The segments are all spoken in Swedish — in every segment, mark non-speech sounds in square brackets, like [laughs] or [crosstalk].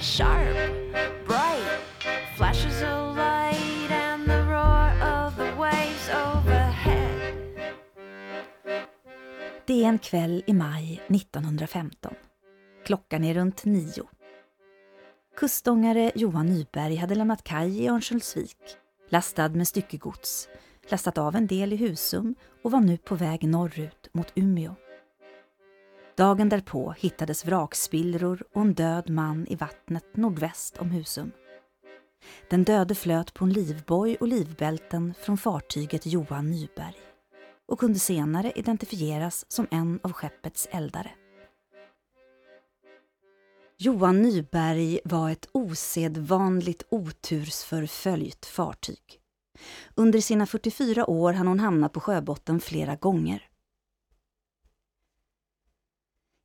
sharp, bright, flashes of light, and the roar of the waves overhead. Det är en kväll i maj 1915. Klockan är runt nio. Kustångare Johan Nyberg hade lämnat kaj i Örnsköldsvik, lastad med styckegods, lastat av en del i Husum och var nu på väg norrut mot Umeå. Dagen därpå hittades vrakspillror och en död man i vattnet nordväst om Husum. Den döde flöt på en livboj och livbälten från fartyget Johan Nyberg och kunde senare identifieras som en av skeppets eldare. Johan Nyberg var ett osedvanligt otursförföljt fartyg. Under sina 44 år hann hon hamna på sjöbotten flera gånger.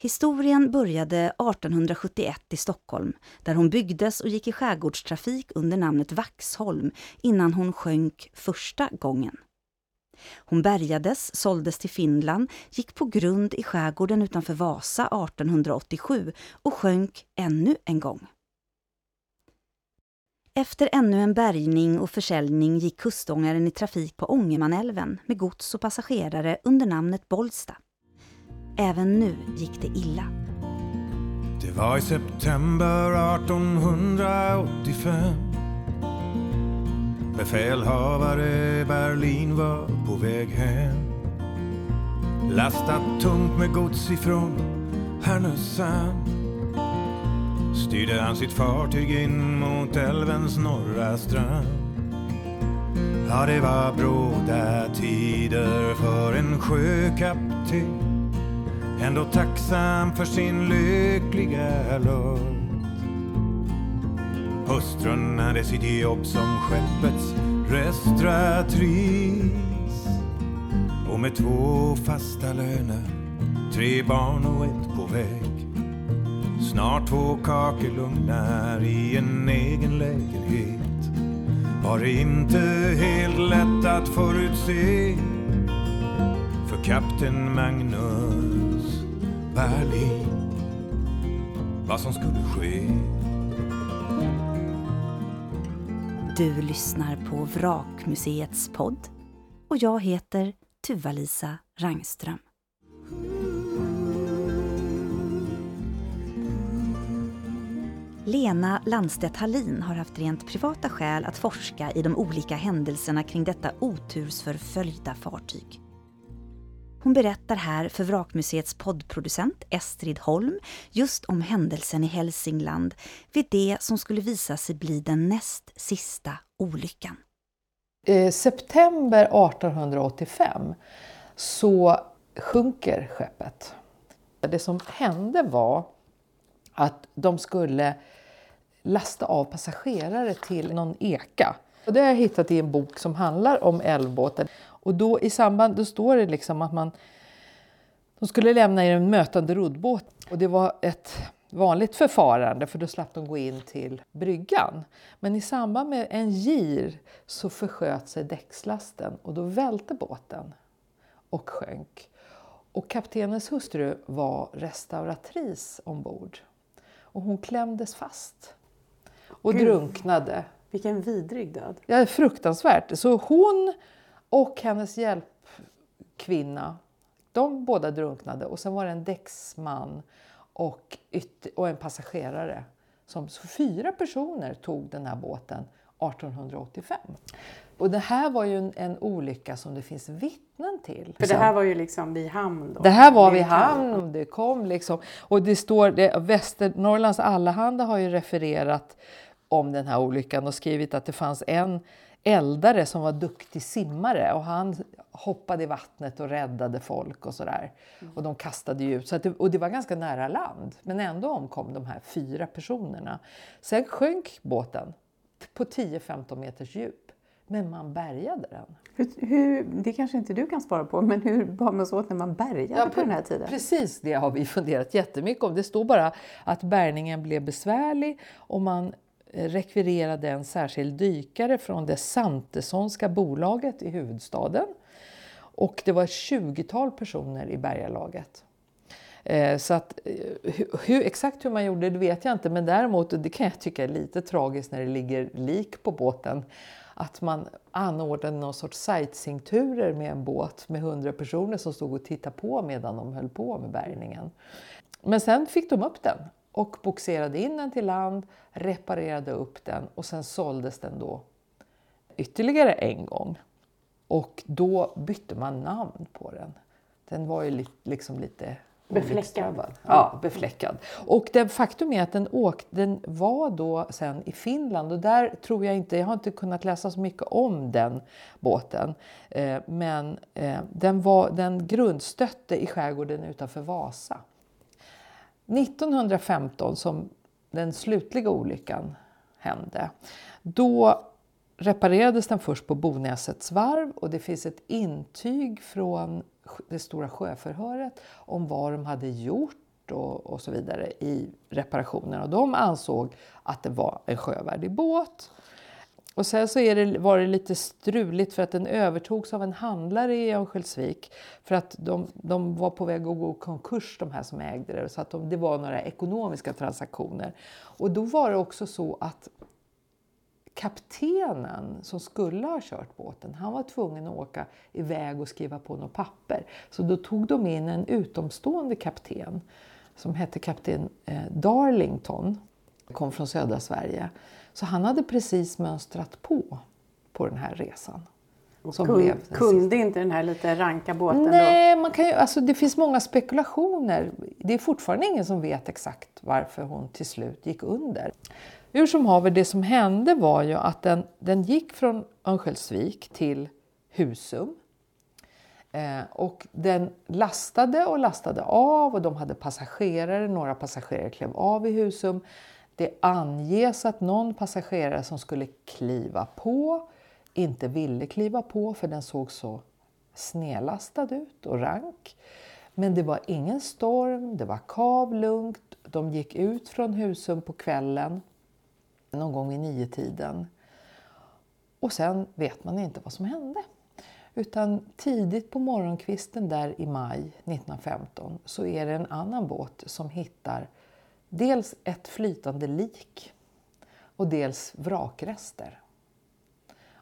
Historien började 1871 i Stockholm där hon byggdes och gick i skärgårdstrafik under namnet Vaxholm innan hon sjönk första gången. Hon bärgades, såldes till Finland, gick på grund i skärgården utanför Vasa 1887 och sjönk ännu en gång. Efter ännu en bärgning och försäljning gick kustångaren i trafik på Ångermanälven med gods och passagerare under namnet Bollsta. Även nu gick det illa. Det var i september 1885 Befälhavare Berlin var på väg hem. Lastat tungt med gods ifrån Härnösand. Styrde han sitt fartyg in mot älvens norra strand. Ja, det var bråda tider för en sjökapten. Ändå tacksam för sin lyckliga lott. Hustrun hade sitt jobb som skeppets restauratris. Och med två fasta löner, tre barn och ett på väg. Snart två kakelugnar i en egen lägenhet. Var det inte helt lätt att förutse. För kapten Magnus Berlin vad som skulle ske. Du lyssnar på Vrakmuseets podd och jag heter Tuva-Lisa Rangström. Lena Landstedt Hallin har haft rent privata skäl att forska i de olika händelserna kring detta otursförföljda fartyg. Hon berättar här för Vrakmuseets poddproducent Estrid Holm just om händelsen i Hälsingland vid det som skulle visa sig bli den näst sista olyckan. I september 1885 så sjunker skeppet. Det som hände var att de skulle lasta av passagerare till någon eka. Och det har jag hittat i en bok som handlar om älvbåten. Och då i samband, då står det liksom att man de skulle lämna i en mötande roddbåt. Och det var ett vanligt förfarande för då slapp de gå in till bryggan. Men i samband med en gir så försköt sig däckslasten och då välte båten och sjönk. Och kaptenens hustru var restauratris ombord. Och hon klämdes fast och Gud. drunknade. Vilken vidrig död. Ja, fruktansvärt. Så hon och hennes hjälpkvinna, de båda drunknade. Och sen var det en däcksman och, och en passagerare. Som, så fyra personer tog den här båten 1885. Och det här var ju en, en olycka som det finns vittnen till. För det här var ju liksom vid hamn då. Det här var vid hamn, det kom liksom. Och det står, det, Västernorrlands Allehanda har ju refererat om den här olyckan och skrivit att det fanns en eldare som var duktig simmare och han hoppade i vattnet och räddade folk och sådär. Och de kastade ju ut. Så det, och det var ganska nära land. Men ändå omkom de här fyra personerna. Sen sjönk båten på 10-15 meters djup. Men man bärgade den. Hur, hur, det kanske inte du kan svara på, men hur bar man sig åt när man bärgade på den här tiden? Precis det har vi funderat jättemycket om. Det står bara att bärgningen blev besvärlig och man Eh, rekvirerade en särskild dykare från det Santessonska bolaget i huvudstaden. Och det var ett 20-tal personer i bärgarlaget. Eh, så att, eh, hur, exakt hur man gjorde det vet jag inte men däremot, det kan jag tycka är lite tragiskt när det ligger lik på båten, att man anordnade någon sorts sightseeingturer med en båt med hundra personer som stod och tittade på medan de höll på med bärgningen. Men sen fick de upp den och boxerade in den till land, reparerade upp den och sen såldes den då ytterligare en gång. Och då bytte man namn på den. Den var ju liksom lite Befläckad. Ja, befläckad. Och det faktum är att den, åkt, den var då sen i Finland och där tror jag inte, jag har inte kunnat läsa så mycket om den båten. Eh, men eh, den, var, den grundstötte i skärgården utanför Vasa. 1915 som den slutliga olyckan hände, då reparerades den först på Bonäsets varv och det finns ett intyg från det stora sjöförhöret om vad de hade gjort och, och så vidare i reparationen. Och de ansåg att det var en sjövärdig båt. Och sen så är det, var det lite struligt för att den övertogs av en handlare i Örnsköldsvik för att de, de var på väg att gå konkurs de här som ägde det. Så att de, det var några ekonomiska transaktioner. Och då var det också så att kaptenen som skulle ha kört båten, han var tvungen att åka iväg och skriva på något papper. Så då tog de in en utomstående kapten som hette kapten eh, Darlington, kom från södra Sverige. Så han hade precis mönstrat på på den här resan. Som Kun, kunde inte den här lite ranka båten Nej, då? Man kan ju, alltså det finns många spekulationer. Det är fortfarande ingen som vet exakt varför hon till slut gick under. Hur som haver, det som hände var ju att den, den gick från Örnsköldsvik till Husum. Eh, och den lastade och lastade av och de hade passagerare. Några passagerare klev av i Husum. Det anges att någon passagerare som skulle kliva på inte ville kliva på för den såg så snedlastad ut och rank. Men det var ingen storm, det var kavlugnt. De gick ut från Husum på kvällen någon gång vid niotiden. Och sen vet man inte vad som hände. Utan tidigt på morgonkvisten där i maj 1915 så är det en annan båt som hittar dels ett flytande lik och dels vrakrester.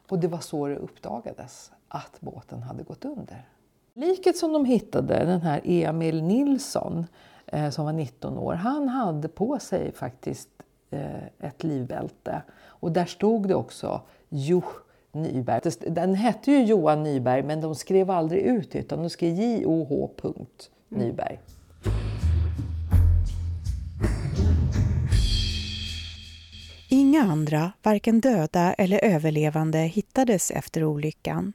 Och det var så det uppdagades att båten hade gått under. Liket som de hittade, den här Emil Nilsson eh, som var 19 år, han hade på sig faktiskt eh, ett livbälte. Och där stod det också Jo Nyberg. Den hette ju Johan Nyberg men de skrev aldrig ut det utan de skrev J-O-H. Nyberg. Inga andra, varken döda eller överlevande, hittades efter olyckan.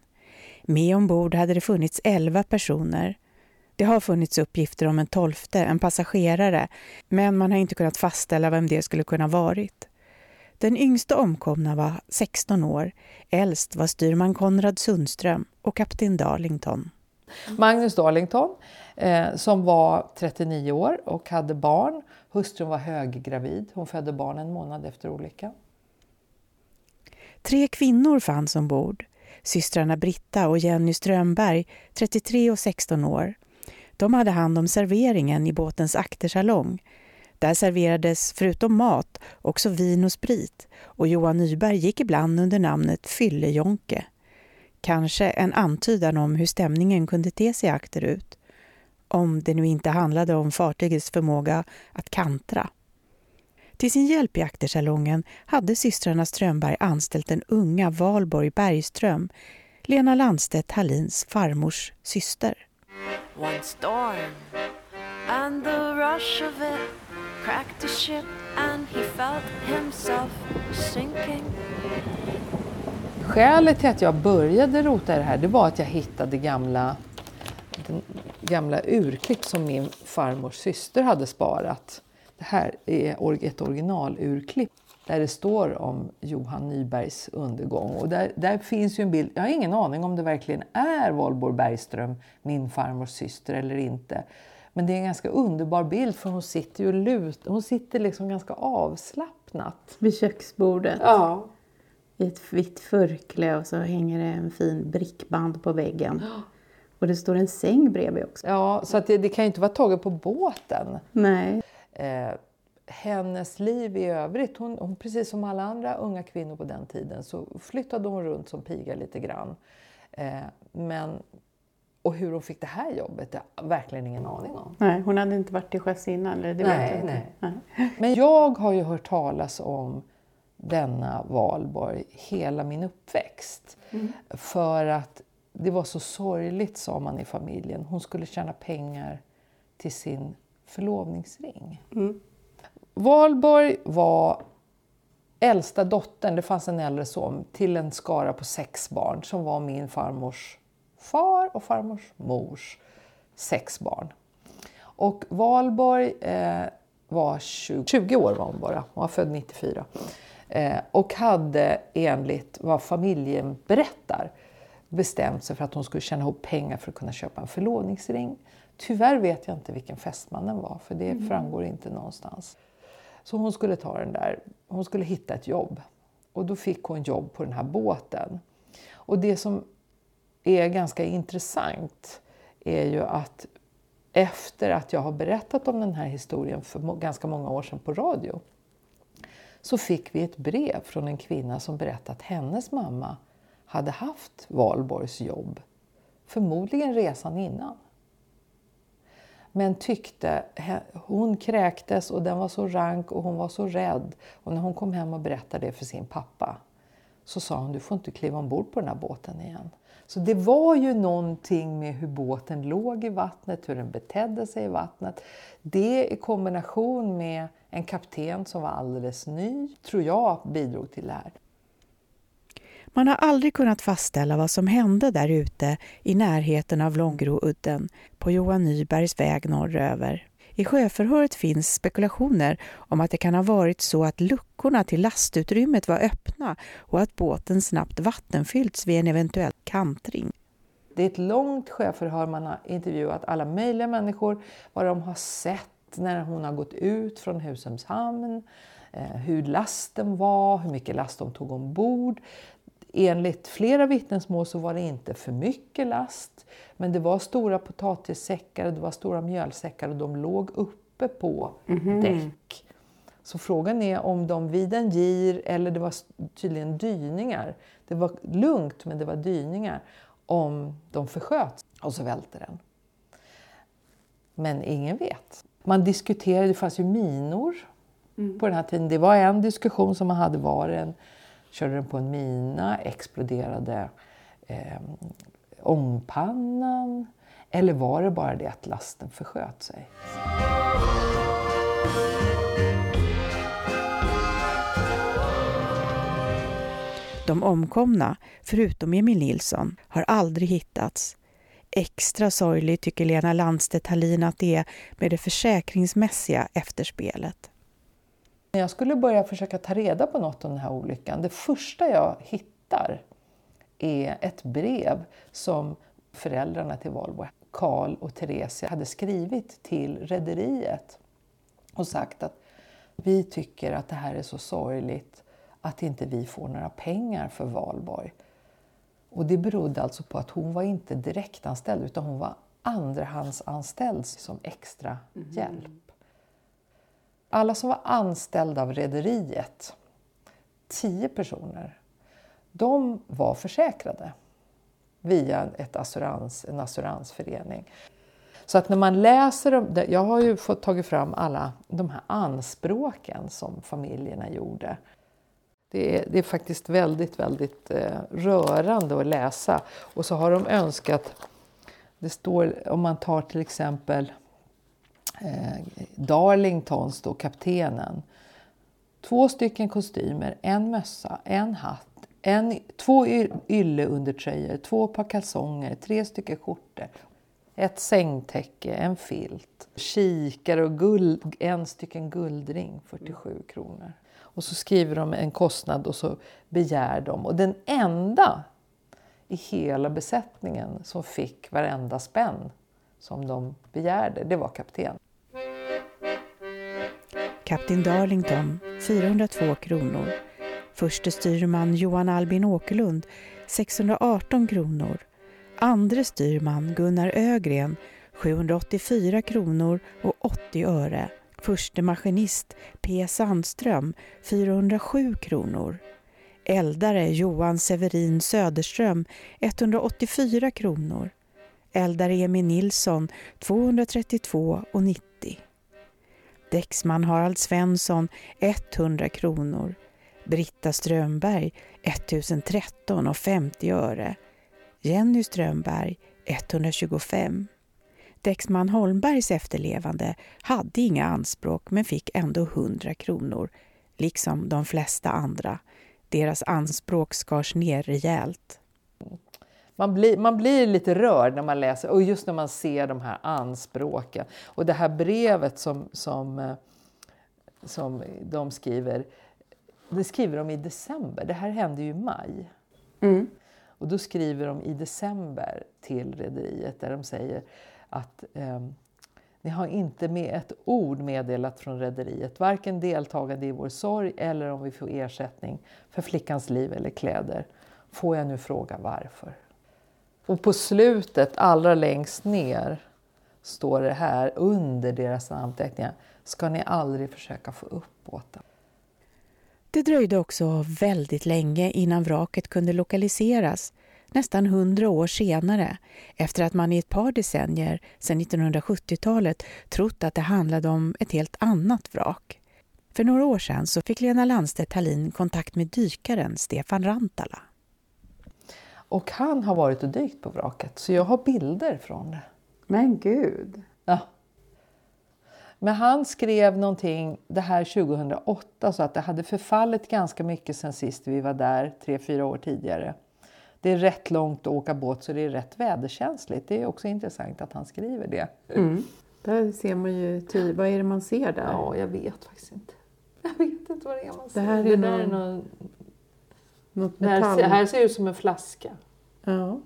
Med ombord hade det funnits elva personer det har funnits uppgifter om en tolfte, en passagerare, men man har inte kunnat fastställa vem det skulle kunna varit. Den yngsta omkomna var 16 år, äldst var styrman Konrad Sundström och kapten Darlington. Magnus Darlington, eh, som var 39 år och hade barn. Hustrun var höggravid, hon födde barn en månad efter olyckan. Tre kvinnor fanns ombord. Systrarna Britta och Jenny Strömberg, 33 och 16 år. De hade hand om serveringen i båtens aktersalong. Där serverades förutom mat också vin och sprit och Johan Nyberg gick ibland under namnet Fyllejonke. Kanske en antydan om hur stämningen kunde te sig akterut. Om det nu inte handlade om fartygets förmåga att kantra. Till sin hjälp i aktersalongen hade systrarna Strömberg anställt den unga Valborg Bergström, Lena Landstedt Hallins farmors syster. One storm and the rush of it cracked the ship and he felt himself sinking. Skälet till att jag började rota i det här det var att jag hittade gamla, gamla urklipp som min farmors syster hade sparat. Det här är ett originalurklipp där det står om Johan Nybergs undergång. Och där, där finns ju en bild, jag har ingen aning om det verkligen är Valborg Bergström, min farmors syster eller inte. Men det är en ganska underbar bild för hon sitter ju lut, hon sitter liksom ganska avslappnat. Vid köksbordet? Ja. I ett vitt förkläde och så hänger det en fin brickband på väggen. Och det står en säng bredvid också. Ja, så att det, det kan ju inte vara taget på båten. Nej. Eh, hennes liv i övrigt, hon, hon, precis som alla andra unga kvinnor på den tiden, så flyttade hon runt som piga lite grann. Eh, men, och hur hon fick det här jobbet, det har verkligen ingen aning om. Nej, hon hade inte varit till sjöss innan? Eller? Det Nej, jag inte. nej. Men jag har ju hört talas om denna valborg hela min uppväxt. För att det var så sorgligt, sa man i familjen. Hon skulle tjäna pengar till sin förlovningsring. Valborg var äldsta dottern, det fanns en äldre son, till en skara på sex barn som var min farmors far och farmors mors sex barn. Och Valborg eh, var 20, 20 år var hon bara, hon var född 94. Eh, och hade enligt vad familjen berättar bestämt sig för att hon skulle tjäna ihop pengar för att kunna köpa en förlovningsring. Tyvärr vet jag inte vilken fästmannen var, för det framgår inte någonstans. Så hon skulle ta den där, hon skulle hitta ett jobb. Och då fick hon jobb på den här båten. Och det som är ganska intressant är ju att efter att jag har berättat om den här historien för ganska många år sedan på radio så fick vi ett brev från en kvinna som berättade att hennes mamma hade haft Valborgs jobb, förmodligen resan innan. Men tyckte, hon kräktes och den var så rank och hon var så rädd. Och när hon kom hem och berättade det för sin pappa så sa hon, du får inte kliva ombord på den här båten igen. Så det var ju någonting med hur båten låg i vattnet, hur den betedde sig i vattnet. Det i kombination med en kapten som var alldeles ny, tror jag bidrog till det här. Man har aldrig kunnat fastställa vad som hände där ute i närheten av Långroudden på Johan Nybergs väg norröver. I sjöförhöret finns spekulationer om att det kan ha varit så att luckorna till lastutrymmet var öppna och att båten snabbt vattenfyllts vid en eventuell kantring. Det är ett långt sjöförhör, man har intervjuat alla möjliga människor, vad de har sett när hon har gått ut från Husums hamn, eh, hur lasten var, hur mycket last de tog ombord. Enligt flera vittnesmål så var det inte för mycket last, men det var stora potatissäckar, det var stora mjölsäckar och de låg uppe på däck. Så frågan är om de vid en gir, eller det var tydligen dyningar, det var lugnt men det var dyningar, om de försköt och så välte den. Men ingen vet. Man diskuterade, det fanns ju minor på den här tiden. Det var en diskussion som man hade, var den, körde den på en mina, exploderade eh, ångpannan? Eller var det bara det att lasten försköt sig? De omkomna, förutom Emil Nilsson, har aldrig hittats. Extra sorgligt tycker Lena Landstedt Hallin att det är med det försäkringsmässiga efterspelet. När jag skulle börja försöka ta reda på något om den här olyckan, det första jag hittar är ett brev som föräldrarna till Valborg, Karl och Theresia, hade skrivit till rederiet och sagt att vi tycker att det här är så sorgligt att inte vi får några pengar för Valborg. Och det berodde alltså på att hon var inte direktanställd utan hon var andrahandsanställd som extra hjälp. Alla som var anställda av rederiet, tio personer, de var försäkrade via ett assurans, en assuransförening. Så att när man läser jag har ju fått tagit fram alla de här anspråken som familjerna gjorde. Det är, det är faktiskt väldigt, väldigt eh, rörande att läsa. Och så har de önskat, det står om man tar till exempel eh, Darlingtons, då, kaptenen. Två stycken kostymer, en mössa, en hatt, en, två ylleundertröjor, två par kalsonger, tre stycken skjortor, ett sängtäcke, en filt, kikare och guld, en stycken guldring, 47 kronor. Och så skriver de en kostnad och så begär de. Och den enda i hela besättningen som fick varenda spänn som de begärde, det var kapten. Kapten Darlington 402 kronor. Förste styrman Johan Albin Åkerlund 618 kronor. Andre styrman Gunnar Ögren 784 kronor och 80 öre. Förste maskinist P Sandström 407 kronor. Eldare Johan Severin Söderström 184 kronor. Eldare Emil Nilsson 232 och 90. Däcksman Harald Svensson 100 kronor. Britta Strömberg 1013,50 öre. Jenny Strömberg 125. Däcksman Holmbergs efterlevande hade inga anspråk men fick ändå 100 kronor, liksom de flesta andra. Deras anspråk skars ner rejält. Man blir, man blir lite rörd när man läser, och just när man ser de här anspråken. Och det här brevet som, som, eh, som de skriver, det skriver de i december. Det här hände ju i maj. Mm. Och då skriver de i december till rederiet där de säger att eh, ni har inte med ett ord meddelat från rederiet, varken deltagande i vår sorg eller om vi får ersättning för flickans liv eller kläder. Får jag nu fråga varför? Och på slutet, allra längst ner, står det här under deras anteckningar. Ska ni aldrig försöka få upp båten? Det dröjde också väldigt länge innan vraket kunde lokaliseras, nästan hundra år senare, efter att man i ett par decennier sedan 1970-talet trott att det handlade om ett helt annat vrak. För några år sedan så fick Lena Landstedt Hallin kontakt med dykaren Stefan Rantala. Och han har varit och dykt på vraket, så jag har bilder från det. Men gud. Ja. Men han skrev någonting det här 2008 så att det hade förfallit ganska mycket sen sist vi var där, tre, fyra år tidigare. Det är rätt långt att åka båt så det är rätt väderkänsligt. Det är också intressant att han skriver det. Mm. Där ser man ju tydligt. Vad är det man ser där? Ja, jag vet faktiskt inte. [laughs] Jag vet inte vad det är man ser. Det här är det någon- är någon... Något Det här, metall. ser, här ser det ut som en flaska. Ja.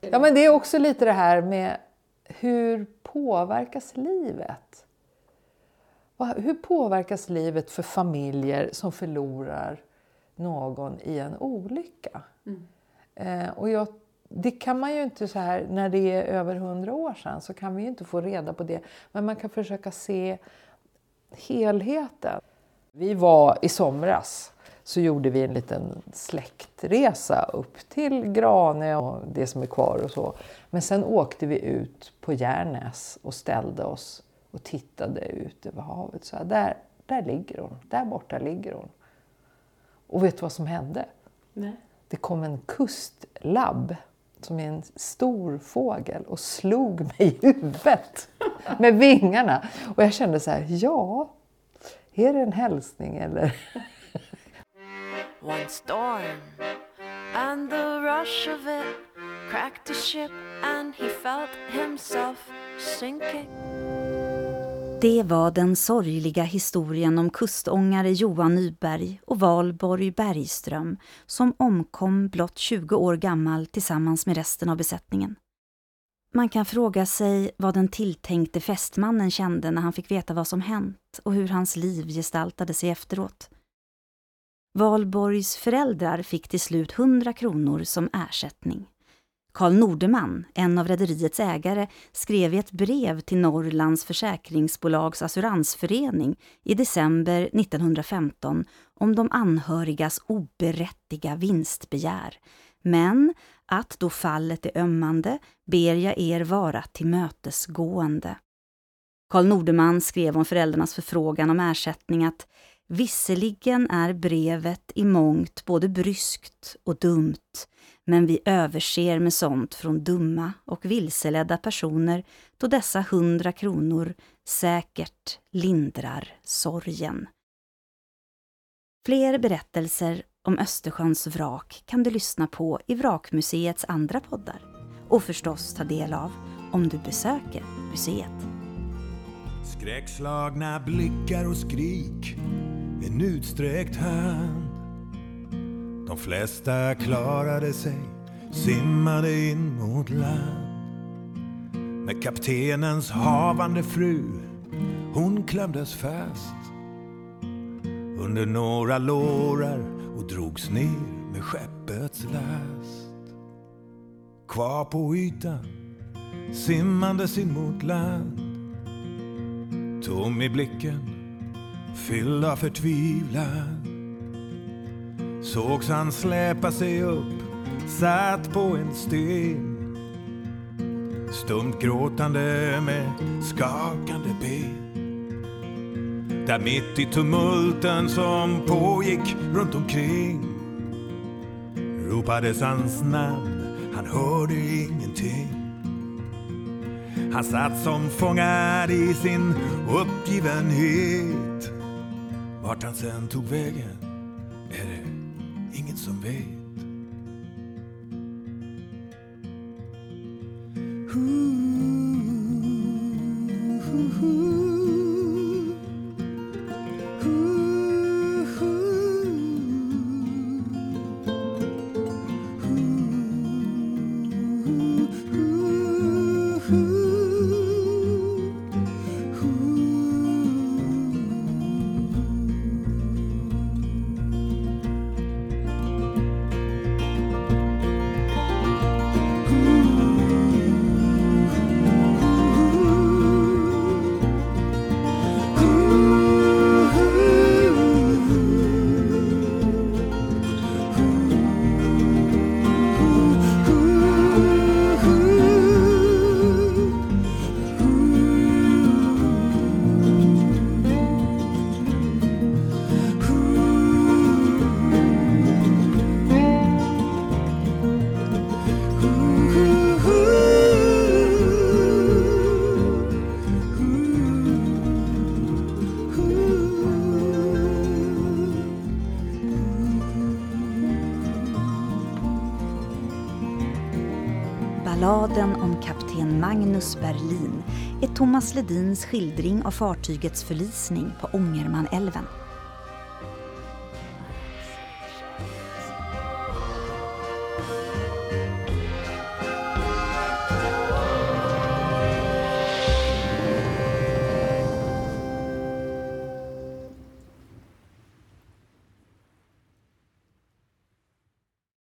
Ja, men det är också lite det här med hur påverkas livet? Hur påverkas livet för familjer som förlorar någon i en olycka? Eh, och jag, det kan man ju inte så här, när det är över hundra år sedan så kan vi ju inte få reda på det. Men man kan försöka se helheten. Vi var i somras så gjorde vi en liten släktresa upp till Grane och det som är kvar och så. Men sen åkte vi ut på Järnäs och ställde oss och tittade ut över havet. Så här, där, där ligger hon, där borta ligger hon. Och vet du vad som hände? Nej. Det kom en kustlabb som är en stor fågel och slog mig i huvudet med vingarna. Och jag kände så här, ja, är det en hälsning eller? One storm, and the rush of it cracked the ship, and he felt himself sinking. Det var den sorgliga historien om kustångare Johan Nyberg och Valborg Bergström som omkom blott 20 år gammal tillsammans med resten av besättningen. Man kan fråga sig vad den tilltänkte fästmannen kände när han fick veta vad som hänt och hur hans liv gestaltade sig efteråt. Valborgs föräldrar fick till slut 100 kronor som ersättning. Karl Nordeman, en av rederiets ägare, skrev i ett brev till Norrlands försäkringsbolags assuransförening i december 1915 om de anhörigas oberättiga vinstbegär. Men att då fallet är ömmande ber jag er vara tillmötesgående. Karl Nordeman skrev om föräldrarnas förfrågan om ersättning att Visserligen är brevet i mångt både bryskt och dumt, men vi överser med sånt från dumma och vilseledda personer då dessa hundra kronor säkert lindrar sorgen. Fler berättelser om Östersjöns vrak kan du lyssna på i Vrakmuseets andra poddar och förstås ta del av om du besöker museet. Skräckslagna blickar och skrik, en utsträckt hand. De flesta klarade sig, simmade in mot land. Men kaptenens havande fru, hon klämdes fast under några lårar och drogs ner med skeppets last. kvar på ytan simmandes in mot land. Tom i blicken, fylld av förtvivlan. Sågs han släpa sig upp, satt på en sten. Stumt gråtande med skakande ben. Där mitt i tumulten som pågick runt omkring ropades hans namn, han hörde ingenting. Han satt som fångad i sin uppgivenhet. Vart han sen tog vägen är det ingen som vet. Magnus Berlin är Thomas Ledins skildring av fartygets förlisning på Ångermanälven.